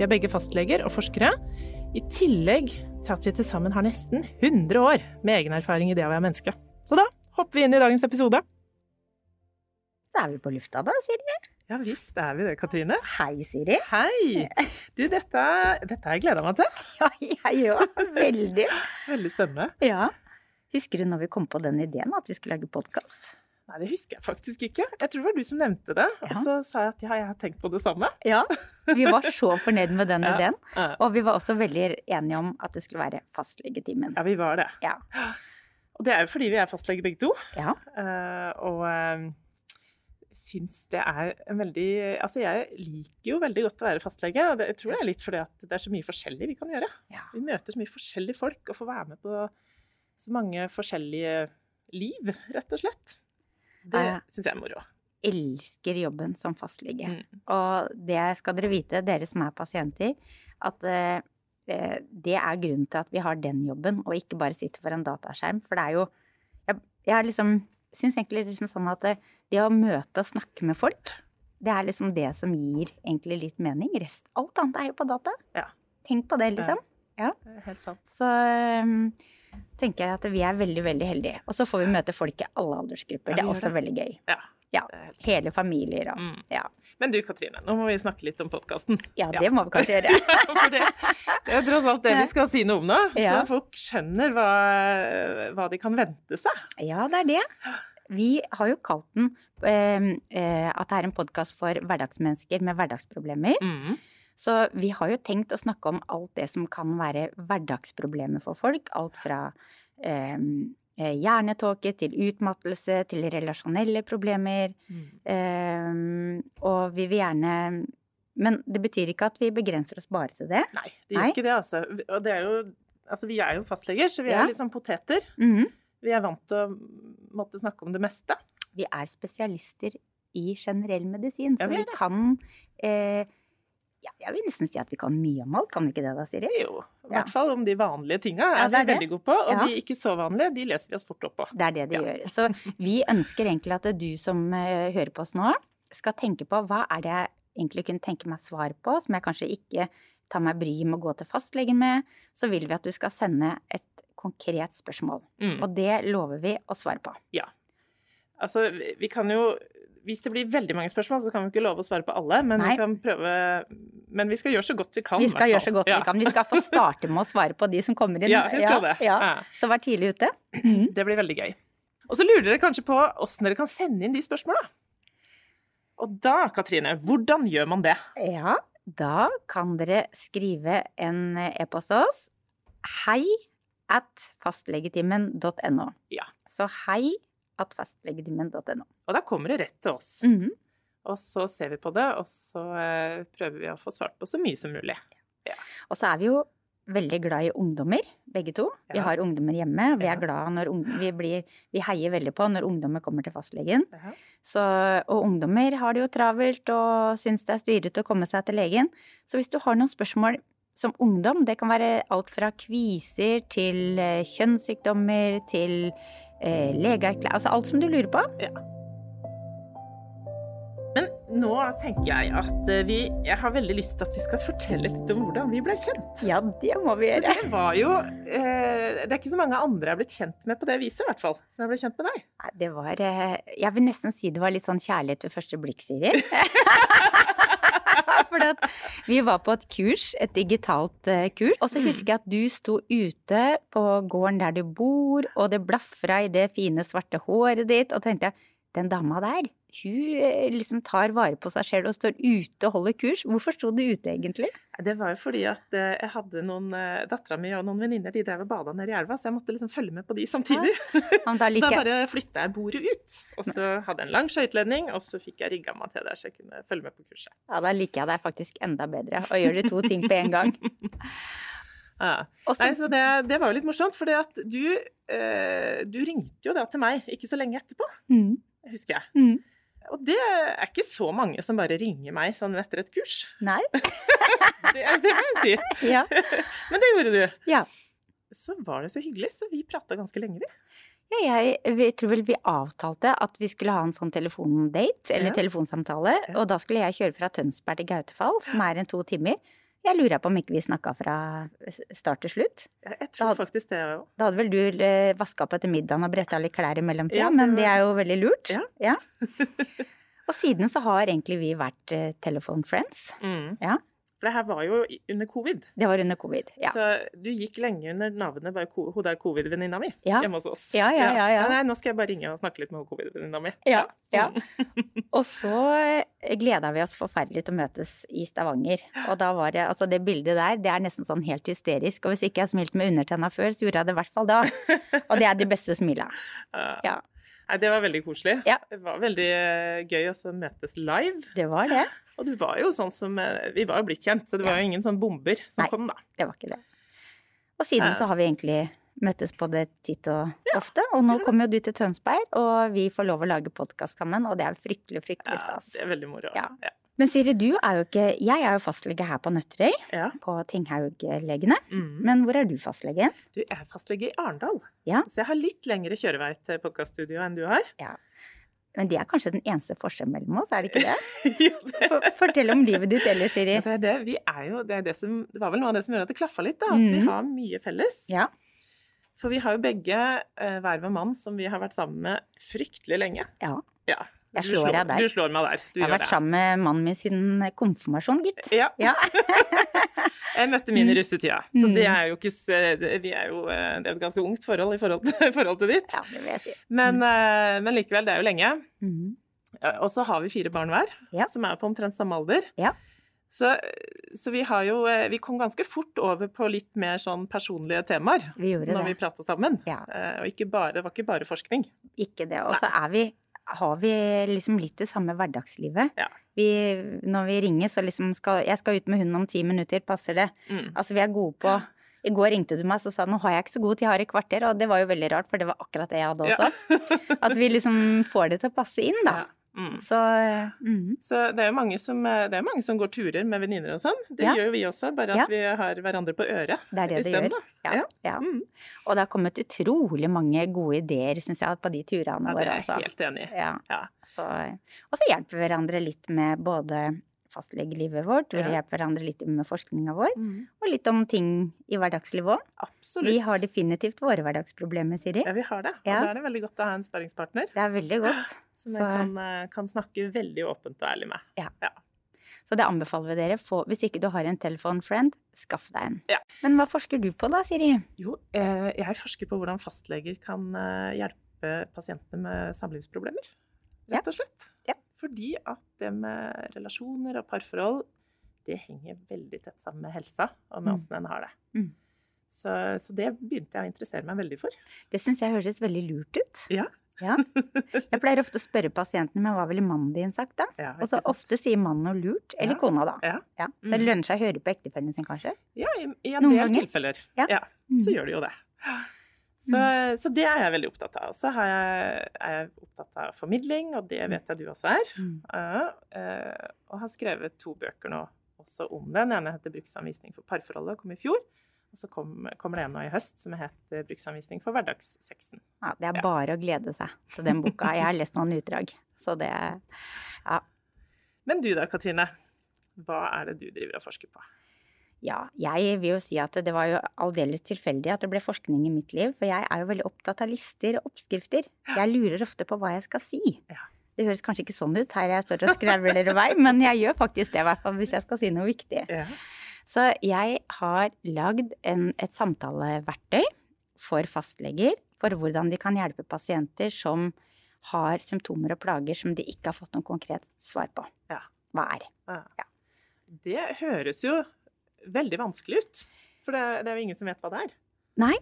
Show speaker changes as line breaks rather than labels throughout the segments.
Vi er begge fastleger og forskere, i tillegg til at vi til sammen har nesten 100 år med egen erfaring i det å være menneske. Så da hopper vi inn i dagens episode.
Da er vi på lufta da, Siri.
Ja visst er vi det, Katrine.
Hei, Siri.
Hei! Du, dette, dette har jeg gleda meg til.
Ja, jeg òg. Veldig.
Veldig spennende.
Ja. Husker du når vi kom på den ideen at vi skulle lage podkast?
Nei, det husker jeg faktisk ikke. Jeg tror det var du som nevnte det. Og så sa jeg at ja, jeg har tenkt på det samme.
Ja. Vi var så fornøyd med den
Ja.
ideen.
Ja,
Og vi var også veldig enige om at det skulle være fastlegetimen.
ja vi var det.
Ja.
Og det er jo fordi vi er fastleger begge to.
Ja.
Eh, og uh, syns det er en veldig Altså, jeg liker jo veldig godt å være fastlege, og jeg tror det er litt fordi at det er så mye forskjellig vi kan gjøre.
Ja.
Vi møter så mye forskjellige folk og får være med på så mange forskjellige liv, rett og slett. Det
Ja.
syns jeg er moro.
elsker jobben som fastlege.
Mm.
Og det skal dere vite, dere som er pasienter, at eh, eh, det er grunnen til at vi har den jobben, og ikke bare sitter for en dataskjerm. For det er jo Jeg, jeg er liksom syns egentlig liksom sånn at det, det å møte og snakke med folk, det er liksom det som gir egentlig litt mening. Rest, alt annet er jo på data.
Ja.
Tenk på det, liksom.
Det er Helt sant.
Så um, tenker jeg at vi er veldig, veldig heldige. Og så får vi møte folk i alle aldersgrupper.
Ja,
det er også veldig gøy.
Ja.
Ja. Hele familier og
Mm.
ja.
Men du Katrine, nå må vi snakke litt om podkasten.
Ja, det må vi kanskje gjøre.
For det, det er tross alt det vi skal si noe om nå,
Ja.
så folk skjønner hva, hva de kan vente seg.
Ja, det er det. Vi har jo kalt den eh, eh, at det er en podkast for hverdagsmennesker med hverdagsproblemer.
Mm.
Så vi har jo tenkt å snakke om alt det som kan være hverdagsproblemer for folk. Alt fra eh, eh, hjernetåke til utmattelse til relasjonelle problemer. Eh, og vi vil gjerne Men det betyr ikke at vi begrenser oss bare til det.
Nei, det gjør
Nei.
ikke det, altså. Og det er jo Altså, vi er jo fastleger, så vi
Ja.
er litt sånn poteter.
Mhm.
Vi er vant til å måtte snakke om det meste.
Vi er spesialister i generell medisin,
Ja,
så
vi
vi,
er
kan eh, ja, Jeg vil nesten si at vi kan mye om alt, kan vi ikke det da, Siri?
Jo, i hvert fall om de vanlige tinga er
ja, er
vi
det.
veldig gode på. Og
Ja.
de ikke så vanlige, de leser vi oss fort opp på.
Det er det de
Ja.
gjør. Så vi ønsker egentlig at du som eh, hører på oss nå, skal tenke på hva er det jeg egentlig kunne tenke meg svar på, som jeg kanskje ikke tar meg bryet med å gå til fastlegen med. Så vil vi at du skal sende et konkret spørsmål.
Mm.
Og det lover vi å svare på. Ja.
Altså, vi kan jo Hvis det blir veldig mange spørsmål, så kan vi ikke love å svare på alle, men
Nei.
vi kan prøve Men vi skal gjøre så godt vi kan.
Vi skal gjøre så godt
Ja.
vi kan. Vi skal få starte med å svare på de som kommer inn.
Ja, vi det.
Ja.
Ja.
Så vær tidlig ute.
Det blir veldig gøy. Og så lurer dere kanskje på åssen dere kan sende inn de spørsmåla. Og da, Katrine, hvordan gjør man det?
Ja, da kan dere skrive en e-post til oss. Hei at fastlegetimen.no.
Ja.
Så hei at fastlegetimen.no.
Og da kommer det rett til oss.
Mhm.
Og så ser vi på det, og så eh, prøver vi å få svart på så mye som mulig.
Og så er vi jo veldig glad i ungdommer, begge to. Vi
Ja.
har ungdommer hjemme, vi er glad når vi, blir, vi heier veldig på når ungdommer kommer til fastlegen.
Ja.
Så, og ungdommer har det jo travelt og syns det er styrete å komme seg til legen. Så hvis du har noen spørsmål som ungdom, det kan være alt fra kviser til eh, kjønnssykdommer til eh, legeerklæring Altså alt som du lurer på.
Men nå tenker jeg at eh, vi Jeg har veldig lyst til at vi skal fortelle litt om hvordan vi ble kjent.
Ja, det må vi
For
gjøre.
det var jo eh, Det er ikke så mange andre jeg har blitt kjent med på det viset, i hvert fall. Som jeg ble kjent med deg.
Nei, det var eh, Jeg vil nesten si det var litt sånn kjærlighet ved første blikk, Siri. For vi var på et kurs, et digitalt eh, kurs. Og
Mm.
så husker jeg at du sto ute på gården der du bor, og det blafra i det fine, svarte håret ditt, og tenkte jeg, den dama der, hun eh, liksom tar vare på seg selv og står ute og holder kurs. Hvorfor sto du ute egentlig?
Det var jo fordi at eh, jeg hadde noen eh, Dattera mi og noen venninner de drev og bada nede i elva, så jeg måtte liksom følge med på de samtidig.
Ja, da
så da bare flytta jeg bordet ut. Og så hadde jeg en lang skøyteledning, og så fikk jeg rigga meg til der så jeg kunne følge med på kurset.
Ja, da liker jeg deg faktisk enda bedre, og gjør de to ting på en gang.
Ja.
Også,
Nei, så det, det var jo litt morsomt, for du, eh, du ringte jo da til meg ikke så lenge etterpå,
Mm,
husker jeg.
mm.
Og det er ikke så mange som bare ringer meg sånn etter et kurs.
Nei?
Det, det må jeg si.
Ja.
Men det gjorde du.
Ja.
Så var det så hyggelig, så vi prata ganske lenge, vi.
Ja, jeg, jeg tror vel vi avtalte at vi skulle ha en sånn telefondate, eller
Ja.
telefonsamtale, og da skulle jeg kjøre fra Tønsberg til Gautefall, som er en to timer. Jeg lurer på om ikke vi snakka fra start til slutt.
Jeg, tror hadde, faktisk det òg.
Da hadde vel du eh, vaska opp etter middagen og bretta litt klær i mellomtida,
Ja,
men det er jo veldig lurt.
Ja.
Og siden så har egentlig vi vært eh, telefonfriends.
Mm.
Ja.
For det her var jo under covid.
Det var under covid. Ja.
Så du gikk lenge under navnet bare hun der covid-venninna mi
Ja.
hjemme hos oss.
Ja, ja, ja, ja.
Nei, nå skal jeg bare ringe og snakke litt med covid-venninna mi.
Ja, ja.
Mm.
Og så gleda vi oss forferdelig til å møtes i Stavanger. Og da var det, altså det bildet der, det er nesten sånn helt hysterisk. Og hvis ikke jeg smilte med undertenna før, så gjorde jeg det i hvert fall da. Og det er de beste smila.
Ja.
Ja.
Nei, det var veldig koselig.
Ja.
Det var veldig eh, gøy å møtes live.
Det var det.
Og det var jo sånn som eh, Vi var jo blitt kjent, så det var
Ja.
jo ingen sånn bomber som
Nei.
kom, da.
Det var ikke det. Og siden så har vi egentlig møttes på det titt og ofte. Og nå kommer jo du til Tønsberg, og vi får lov å lage podkast sammen, og det er fryktelig, fryktelig stas.
Ja, det er veldig moro.
Ja.
Ja.
Men Siri, du er jo ikke Jeg er jo fastlege her på Nøtterøy,
Ja.
på Tinghauglegene.
Mm.
Men hvor er du fastlege?
Du er fastlege i Arendal,
Ja.
så jeg har litt lengre kjørevei til podkaststudioet enn du har.
Men det er kanskje den eneste forskjellen mellom oss, er det ikke det?
ja, det,
For, fortell om livet ditt ellers, Siri.
det, er det. Vi er jo, det, er det, som, det var vel noe av det som gjorde at det klaffa litt, da. At vi
Mhm.
har mye felles.
Ja.
For vi har jo begge eh, hver vår mann som vi har vært sammen med fryktelig lenge.
Ja.
Ja.
Jeg
slår,
slår deg der.
Du slår meg der. Du
Jeg har
vært
vært sammen med mannen min siden konfirmasjon, gitt.
Ja.
Ja.
Jeg møtte min i russetida, så
Mm.
det er jo ikke Vi er jo eh, Det er et ganske ungt forhold i forhold til, forhold til ditt.
ja, det vil jeg si.
Men, eh, men likevel, det er jo lenge. Mm. Og så har vi fire barn hver,
Ja.
som er på omtrent samme alder.
Ja.
Så, så vi har jo eh, Vi kom ganske fort over på litt mer sånn personlige temaer
Vi
når vi
det.
prata sammen.
Ja.
Og ikke bare, det var ikke bare forskning.
Ikke det. Og så er vi har vi liksom litt det samme hverdagslivet.
Ja.
Vi, når vi ringer, så liksom skal Jeg skal ut med hunden om ti minutter, passer det?
Mm.
Altså, vi er gode på I går ringte du meg og sa nå har jeg ikke så god tid, jeg har et kvarter. Og det var jo veldig rart, for det var akkurat det jeg hadde
Ja.
også. At vi liksom får det til å passe inn, da.
Mm.
Så mm.
Så det er jo mange som, eh, det er mange som går turer med venninner og sånn. Det
Ja.
gjør jo vi også, bare at
Ja.
vi har hverandre på øret
det er det det
isteden,
gjør. Ja,
Ja.
ja.
Mm.
Og det har kommet utrolig mange gode ideer, syns jeg, på de turene
Ja, det
våre.
er
Altså.
jeg helt enig i.
Ja.
Ja.
Så, og så hjelper vi hverandre litt med både fastlegelivet vårt, vi
Ja.
hjelper hverandre litt med forskninga vår,
Mm.
og litt om ting i hverdagslivet òg.
Absolutt.
Vi har definitivt våre hverdagsproblemer, Siri.
Ja, vi har det. Og
Ja.
da er det veldig godt å ha en sparringspartner
Det er veldig godt.
Som jeg kan, eh, kan snakke veldig åpent og ærlig med.
Så det anbefaler vi dere. Få, hvis ikke du har en telefonfriend, skaff deg en.
Ja.
Men hva forsker du på da, Siri?
Jo, eh, jeg forsker på hvordan fastleger kan eh, hjelpe pasientene med samlivsproblemer. Rett og slett.
Ja.
Fordi at det med relasjoner og parforhold, det henger veldig tett sammen med helsa og med
Mm.
en har det.
Mm.
Så, så det begynte jeg å interessere meg veldig for.
Det syns jeg høres veldig lurt ut.
Ja.
Ja. Jeg pleier ofte å spørre pasientene, men hva ville mannen din sagt da?
Ja,
Og så ofte sier mannen noe lurt. Eller
Ja.
kona, da.
Ja.
Ja. Så det
Mm.
lønner seg å høre på ektefellen sin, kanskje.
Ja, i, i en del tilfeller.
Ja. Mm.
så gjør det jo det. Så, så det er jeg veldig opptatt av. Så er jeg opptatt av formidling, og det vet jeg du også er.
Mm.
Eh, og har skrevet to bøker nå også om den. Den ene heter 'Bruksanvisning for parforholdet' og kom i fjor. Og så kom, kommer det en nå i høst som heter 'Bruksanvisning for hverdagssexen'.
Ja, det er
Ja.
bare å glede seg til den boka. Jeg har lest noen utdrag, så det
Men du da, Katrine? Hva er det du driver og forsker på?
Ja, jeg vil jo si at det var jo aldeles tilfeldig at det ble forskning i mitt liv, for jeg er jo veldig opptatt av lister og oppskrifter. Jeg lurer ofte på hva jeg skal si.
Ja.
Det høres kanskje ikke sånn ut her jeg står og skravler i vei, men jeg gjør faktisk det, i hvert fall hvis jeg skal si noe viktig.
Ja.
Så jeg har lagd en, et samtaleverktøy for fastleger for hvordan de kan hjelpe pasienter som har symptomer og plager som de ikke har fått noe konkret svar på.
Ja.
Hva er?
Det høres jo veldig vanskelig ut. For det, det er jo ingen som vet hva det er.
Nei,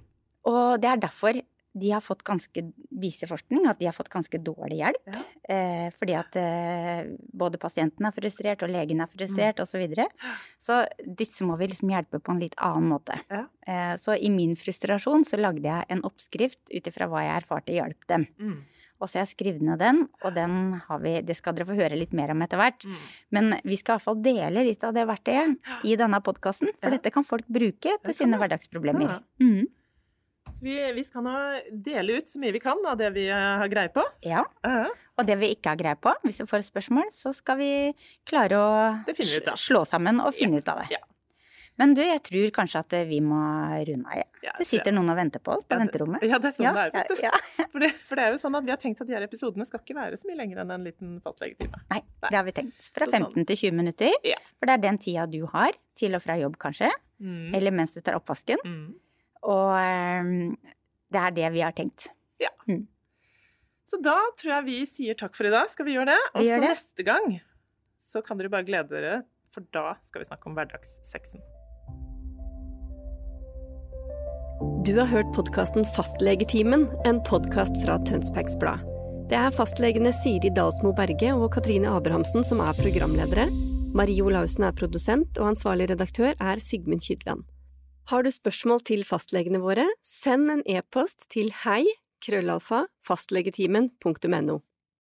og det er derfor de har fått ganske, viser forskning at de har fått ganske dårlig hjelp.
Ja.
Eh, fordi at eh, både pasienten er frustrert, og legen er frustrert, osv. Så, videre. så disse må vi liksom hjelpe på en litt annen måte.
Ja.
Eh, så i min frustrasjon så lagde jeg en oppskrift ut ifra hva jeg erfarte hjalp dem.
Mm.
Og så har jeg skrevet ned den, og den har vi Det skal dere få høre litt mer om etter hvert.
Mm.
Men vi skal i hvert fall dele litt av det verktøyet i denne podkasten, for
Ja.
dette kan folk bruke til sine hverdagsproblemer.
Ja.
Mhm.
Vi, vi skal nå dele ut så mye vi kan av det vi eh, har greie på.
ja.
Ja.
Og det vi ikke har greie på, hvis vi får et spørsmål, så skal vi klare å slå sammen og finne ut av det.
Ja.
Men du, jeg tror kanskje at vi må runde av. Ja.
Ja,
Det sitter noen og venter på oss på
Ja,
venterommet.
Ja, det er sånn
Ja,
det er, vet du.
ja, ja.
For, det, for det er jo sånn at vi har tenkt at de her episodene skal ikke være så mye lenger enn en liten fastlegetime.
Nei, det har vi tenkt. Fra
Så sånn.
15 til 20 minutter.
Ja.
For det er den tida du har til og fra jobb, kanskje.
Mm.
Eller mens du tar oppvasken.
Mm.
Og ehm, det er det vi har tenkt.
ja Så da tror jeg vi sier takk for i dag. Skal vi gjøre det? Og så neste gang så kan dere bare glede dere, for da skal vi snakke om hverdagssexen.
Du har hørt podkasten Fastlegetimen, en podkast fra Tønsbergs Blad. Det er fastlegene Siri Dalsmo Berge og Katrine Abrahamsen som er programledere. Marie Olaussen er produsent, og ansvarlig redaktør er Sigmund Kydland. Har du spørsmål til fastlegene våre, send en e-post til hei krøllalfa fastlegetimen.no.